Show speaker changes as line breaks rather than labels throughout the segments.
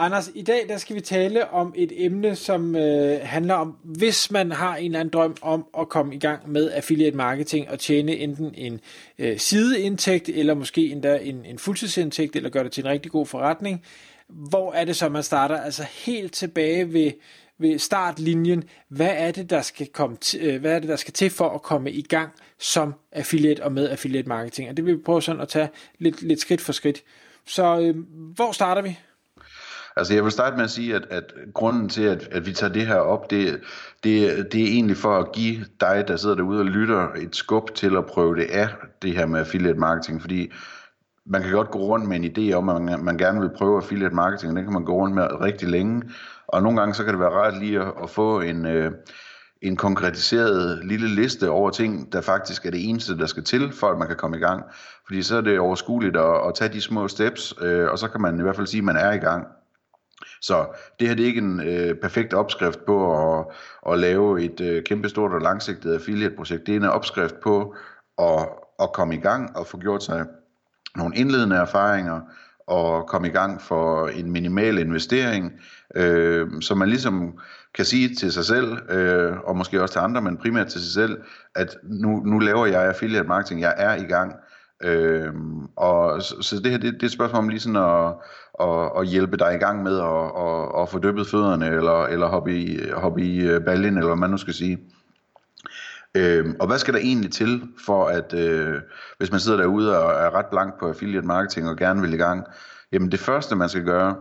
Anders, i dag der skal vi tale om et emne, som øh, handler om, hvis man har en eller anden drøm om at komme i gang med affiliate marketing og tjene enten en øh, sideindtægt, eller måske endda en, en fuldtidsindtægt, eller gøre det til en rigtig god forretning. Hvor er det så, man starter? Altså helt tilbage ved, ved startlinjen. Hvad er det, der skal komme t- øh, hvad er det, der skal til for at komme i gang som affiliate og med affiliate marketing? Og det vil vi prøve sådan at tage lidt, lidt skridt for skridt. Så øh, hvor starter vi?
Altså jeg vil starte med at sige, at, at grunden til, at, at vi tager det her op, det, det, det er egentlig for at give dig, der sidder derude og lytter, et skub til at prøve det af, det her med affiliate marketing, fordi man kan godt gå rundt med en idé om, at man, man gerne vil prøve affiliate marketing, og den kan man gå rundt med rigtig længe, og nogle gange så kan det være rart lige at, at få en, øh, en konkretiseret lille liste over ting, der faktisk er det eneste, der skal til, for at man kan komme i gang. Fordi så er det overskueligt at, at tage de små steps, øh, og så kan man i hvert fald sige, at man er i gang. Så det her det er ikke en øh, perfekt opskrift på at, at lave et øh, kæmpestort og langsigtet affiliate-projekt. Det er en opskrift på at, at komme i gang og få gjort sig nogle indledende erfaringer og komme i gang for en minimal investering, øh, så man ligesom kan sige til sig selv, øh, og måske også til andre, men primært til sig selv, at nu, nu laver jeg affiliate marketing, jeg er i gang, Øhm, og så, så det her, det, det er et spørgsmål om lige sådan at, at, at hjælpe dig i gang med at, at, at få dyppet fødderne, eller, eller hoppe i, hoppe i øh, baljen, eller hvad man nu skal sige. Øhm, og hvad skal der egentlig til for at, øh, hvis man sidder derude og er ret blank på affiliate marketing og gerne vil i gang, jamen det første man skal gøre,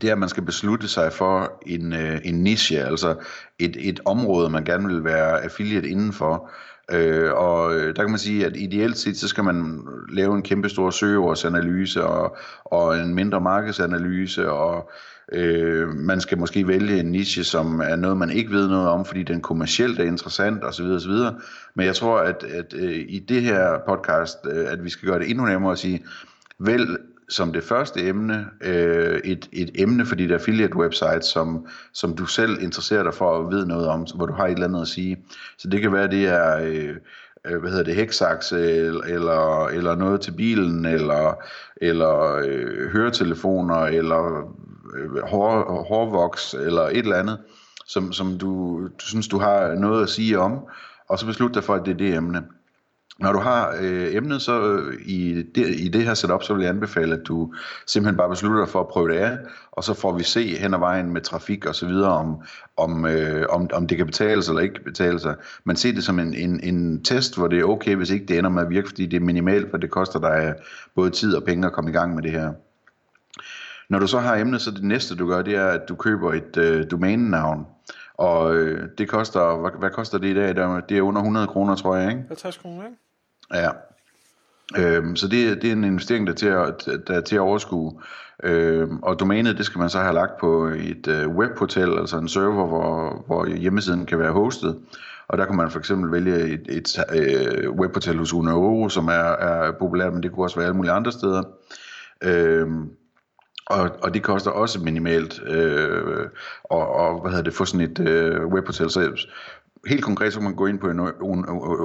det er, at man skal beslutte sig for en, øh, en niche, altså et, et område, man gerne vil være affiliate indenfor. Øh, og øh, der kan man sige, at ideelt set, så skal man lave en kæmpe stor søgeordsanalyse og, og en mindre markedsanalyse, og øh, man skal måske vælge en niche, som er noget, man ikke ved noget om, fordi den kommercielt er interessant osv. osv. Men jeg tror, at, at øh, i det her podcast, øh, at vi skal gøre det endnu nemmere at sige, vælg som det første emne øh, et, et emne for dit affiliate website, som, som du selv interesserer dig for at vide noget om, hvor du har et eller andet at sige. Så det kan være, det er... Øh, øh hvad hedder det, heksakse, eller, eller noget til bilen, eller, eller øh, høretelefoner, eller øh, hår, hårvoks, eller et eller andet, som, som du, du synes, du har noget at sige om, og så beslut dig for, at det er det emne. Når du har øh, emnet så øh, i, det, i det her setup, så vil jeg anbefale, at du simpelthen bare beslutter dig for at prøve det af, og så får vi se hen ad vejen med trafik og så videre, om, om, øh, om, om det kan betales eller ikke betale sig. Men se det som en, en, en test, hvor det er okay, hvis ikke det ender med at virke, fordi det er minimalt, for det koster dig øh, både tid og penge at komme i gang med det her. Når du så har emnet, så det næste du gør, det er, at du køber et øh, domænenavn. Og øh, det koster, hvad, hvad koster det i dag? Det er under 100 kroner, tror jeg, ikke?
50 kroner, ikke?
Ja. Øhm, så det, det er en investering, der er til at, der er til at overskue. Øhm, og domænet, det skal man så have lagt på et øh, webhotel, altså en server, hvor, hvor hjemmesiden kan være hostet. Og der kan man for eksempel vælge et, et øh, webhotel hos Uno, som er, er populært, men det kunne også være alle mulige andre steder. Øhm, og, og det koster også minimalt øh, og, og hvad hedder det, få sådan et øh, webhotel. Så helt konkret så kan man gå ind på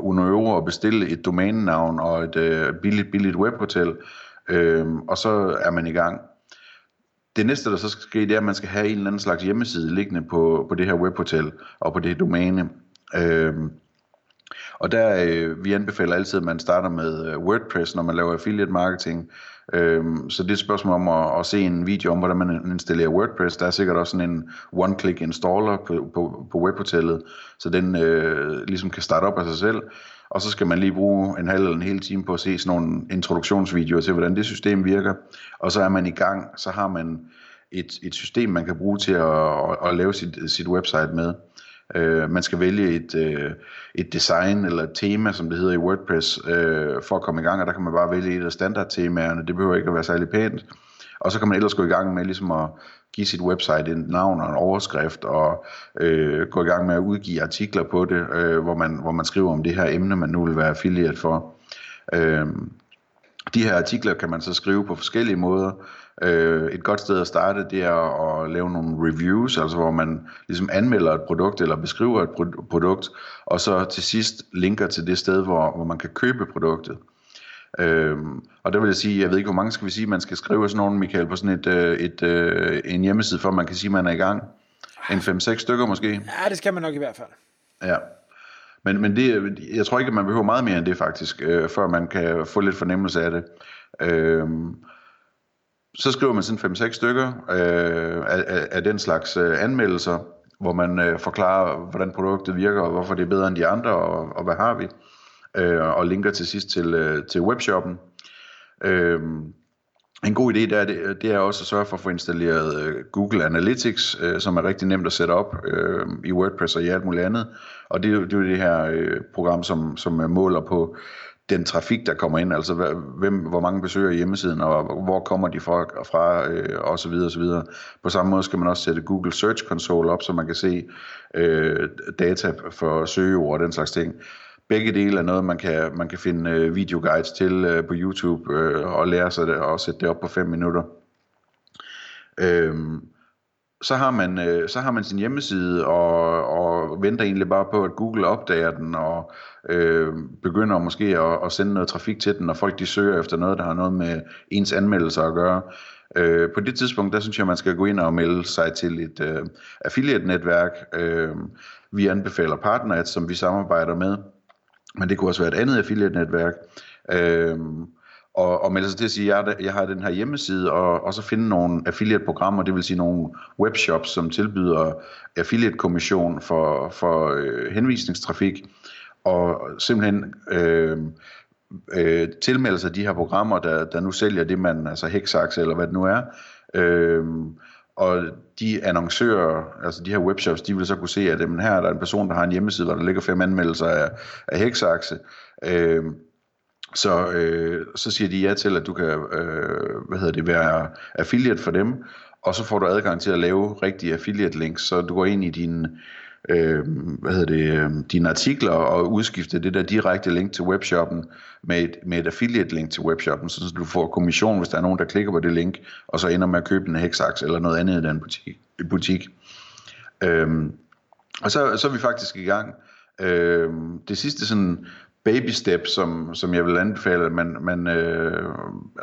Uno Euro og bestille et domænenavn og et øh, billigt, billigt webhotel, øh, og så er man i gang. Det næste, der så skal ske, det er, at man skal have en eller anden slags hjemmeside liggende på, på det her webhotel og på det domæne. Øh, og der, øh, vi anbefaler altid, at man starter med øh, WordPress, når man laver affiliate marketing. Øhm, så det er et spørgsmål om at, at se en video om, hvordan man installerer WordPress. Der er sikkert også sådan en one-click installer på, på, på webhotellet, så den øh, ligesom kan starte op af sig selv. Og så skal man lige bruge en halv eller en hel time på at se sådan nogle introduktionsvideoer til, hvordan det system virker. Og så er man i gang, så har man et, et system, man kan bruge til at, at, at lave sit, sit website med. Øh, man skal vælge et, øh, et design eller et tema, som det hedder i WordPress, øh, for at komme i gang, og der kan man bare vælge et af standardtemaerne. Det behøver ikke at være særlig pænt. Og så kan man ellers gå i gang med ligesom at give sit website et navn og en overskrift, og øh, gå i gang med at udgive artikler på det, øh, hvor, man, hvor man skriver om det her emne, man nu vil være affiliate for. Øh, de her artikler kan man så skrive på forskellige måder. Øh, et godt sted at starte, det er at lave nogle reviews, altså hvor man ligesom anmelder et produkt eller beskriver et produkt, og så til sidst linker til det sted, hvor, hvor man kan købe produktet. Øhm, og der vil jeg sige, jeg ved ikke, hvor mange skal vi sige, man skal skrive sådan nogen, Michael, på sådan et, øh, et, øh, en hjemmeside, for man kan sige, man er i gang. En 5-6 stykker måske?
Ja, det skal man nok i hvert fald.
Ja. Men, men det, jeg tror ikke, at man behøver meget mere end det faktisk, øh, før man kan få lidt fornemmelse af det. Øh, så skriver man sådan 5-6 stykker øh, af, af, den slags øh, anmeldelser, hvor man øh, forklarer, hvordan produktet virker, og hvorfor det er bedre end de andre, og, og hvad har vi. Øh, og linker til sidst til, øh, til webshoppen. Øh, en god idé der, det, det er også at sørge for at få installeret øh, Google Analytics, øh, som er rigtig nemt at sætte op øh, i WordPress og i alt muligt andet. Og det, det er jo det her øh, program, som, som øh, måler på den trafik, der kommer ind, altså hvem, hvor mange besøger hjemmesiden, og hvor kommer de fra, fra øh, og så videre, og så videre. På samme måde skal man også sætte Google Search Console op, så man kan se øh, data for søgeord og den slags ting. Begge dele er noget, man kan, man kan finde øh, videoguides til øh, på YouTube øh, og lære sig det og sætte det op på 5 minutter. Øh, så har man øh, så har man sin hjemmeside og, og venter egentlig bare på at Google opdager den og øh, begynder måske at, at sende noget trafik til den, og folk de søger efter noget der har noget med ens anmeldelser at gøre. Øh, på det tidspunkt der synes jeg man skal gå ind og melde sig til et øh, affiliate netværk. Øh, vi anbefaler PartnerAds, som vi samarbejder med, men det kunne også være et andet affiliate netværk. Øh, og, og melde sig til at sige, at jeg, jeg har den her hjemmeside, og, og så finde nogle affiliate-programmer, det vil sige nogle webshops, som tilbyder affiliate-kommission for, for øh, henvisningstrafik, og simpelthen øh, øh, tilmelde sig de her programmer, der, der nu sælger det, man, altså Hexax eller hvad det nu er, øh, og de annoncører, altså de her webshops, de vil så kunne se, at jamen, her er der en person, der har en hjemmeside, hvor der ligger fem anmeldelser af, af Hexaxe, øh, så, øh, så siger de ja til, at du kan øh, hvad hedder det, være affiliate for dem, og så får du adgang til at lave rigtige affiliate links, så du går ind i din, øh, hvad hedder det, øh, dine artikler og udskifter det der direkte link til webshoppen med et, med et affiliate link til webshoppen, så du får kommission, hvis der er nogen, der klikker på det link, og så ender med at købe en hexax eller noget andet i den butik. butik. Øh, og så, så er vi faktisk i gang. Øh, det sidste sådan baby step, som, som jeg vil anbefale, man, man, øh,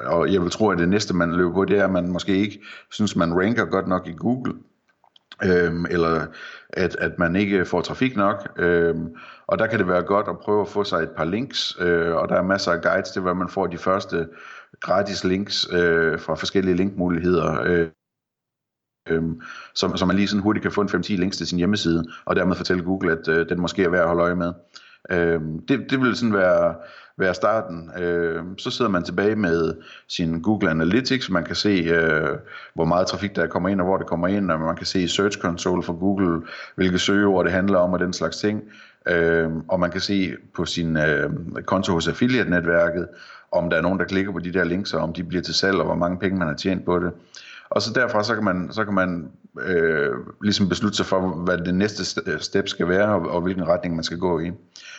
og jeg vil tro, at det næste, man løber på, det er, at man måske ikke synes, man ranker godt nok i Google, øh, eller at, at man ikke får trafik nok. Øh, og der kan det være godt at prøve at få sig et par links, øh, og der er masser af guides til, hvad man får de første gratis links øh, fra forskellige linkmuligheder. Øh, øhm, så, så man lige sådan hurtigt kan få en 5-10 links til sin hjemmeside, og dermed fortælle Google, at øh, den måske er værd at holde øje med. Øh, det, det vil sådan være, være starten. Øh, så sidder man tilbage med sin Google Analytics, man kan se, øh, hvor meget trafik der kommer ind, og hvor det kommer ind, og man kan se i Search Console for Google, hvilke søgeord det handler om, og den slags ting. Øh, og man kan se på sin øh, konto hos affiliate-netværket, om der er nogen, der klikker på de der links, og om de bliver til salg, og hvor mange penge man har tjent på det. Og så derfra, så kan man, så kan man øh, ligesom beslutte sig for, hvad det næste øh, step skal være, og, og hvilken retning man skal gå i.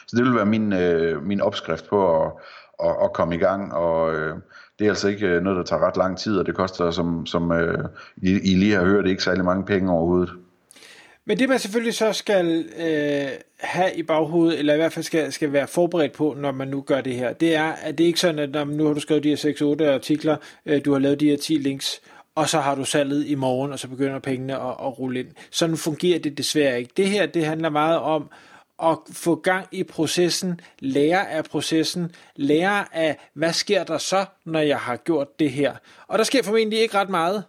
Så det vil være min, øh, min opskrift på at, at, at komme i gang, og øh, det er altså ikke øh, noget, der tager ret lang tid, og det koster, som, som øh, I, I lige har hørt, ikke særlig mange penge overhovedet.
Men det man selvfølgelig så skal øh, have i baghovedet, eller i hvert fald skal, skal være forberedt på, når man nu gør det her, det er, at det ikke sådan, at når nu har du skrevet de her 6-8 artikler, øh, du har lavet de her 10 links, og så har du salget i morgen, og så begynder pengene at, at rulle ind. Sådan fungerer det desværre ikke. Det her, det handler meget om at få gang i processen, lære af processen, lære af, hvad sker der så, når jeg har gjort det her. Og der sker formentlig ikke ret meget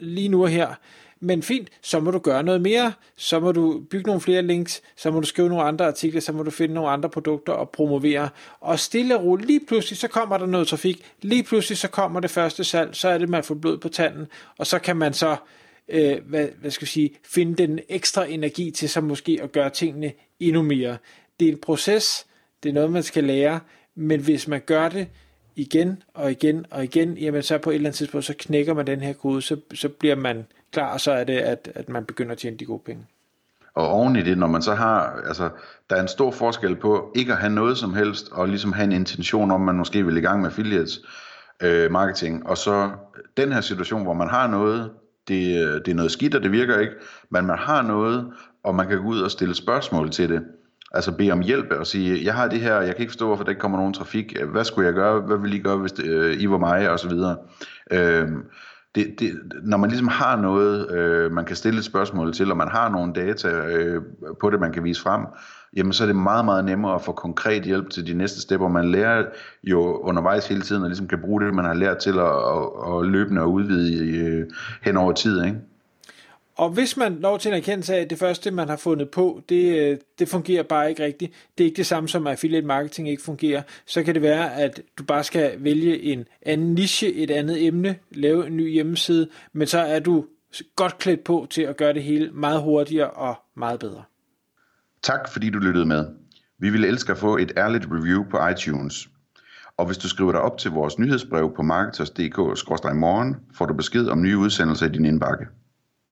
lige nu og her. Men fint, så må du gøre noget mere, så må du bygge nogle flere links, så må du skrive nogle andre artikler, så må du finde nogle andre produkter og promovere. Og stille og roligt, lige pludselig så kommer der noget trafik, lige pludselig så kommer det første salg, så er det, man får blod på tanden, og så kan man så øh, hvad, hvad skal jeg sige, finde den ekstra energi til så måske at gøre tingene endnu mere. Det er en proces, det er noget, man skal lære, men hvis man gør det igen og igen og igen, jamen så på et eller andet tidspunkt, så knækker man den her kode, så, så bliver man klar, og så er det, at, at man begynder at tjene de gode penge.
Og oven i det, når man så har, altså, der er en stor forskel på ikke at have noget som helst, og ligesom have en intention om, at man måske vil i gang med affiliates øh, marketing, og så den her situation, hvor man har noget, det, øh, det er noget skidt, og det virker ikke, men man har noget, og man kan gå ud og stille spørgsmål til det. Altså bede om hjælp og sige, jeg har det her, jeg kan ikke forstå, hvorfor der ikke kommer nogen trafik. Hvad skulle jeg gøre? Hvad vil I gøre, hvis det, øh, I var mig? Og så videre. Øh, det, det, når man ligesom har noget, øh, man kan stille et spørgsmål til, og man har nogle data øh, på det, man kan vise frem, jamen så er det meget, meget nemmere at få konkret hjælp til de næste step, og man lærer jo undervejs hele tiden, og ligesom kan bruge det, man har lært til at, at, at løbende og udvide øh, hen over tid, ikke?
Og hvis man når til en erkendelse af, at det første, man har fundet på, det, øh, det fungerer bare ikke rigtigt, det er ikke det samme som, at affiliate marketing ikke fungerer, så kan det være, at du bare skal vælge en anden niche, et andet emne, lave en ny hjemmeside, men så er du godt klædt på til at gøre det hele meget hurtigere og meget bedre.
Tak fordi du lyttede med. Vi vil elske at få et ærligt review på iTunes. Og hvis du skriver dig op til vores nyhedsbrev på marketers.dk-morgen, får du besked om nye udsendelser i din indbakke.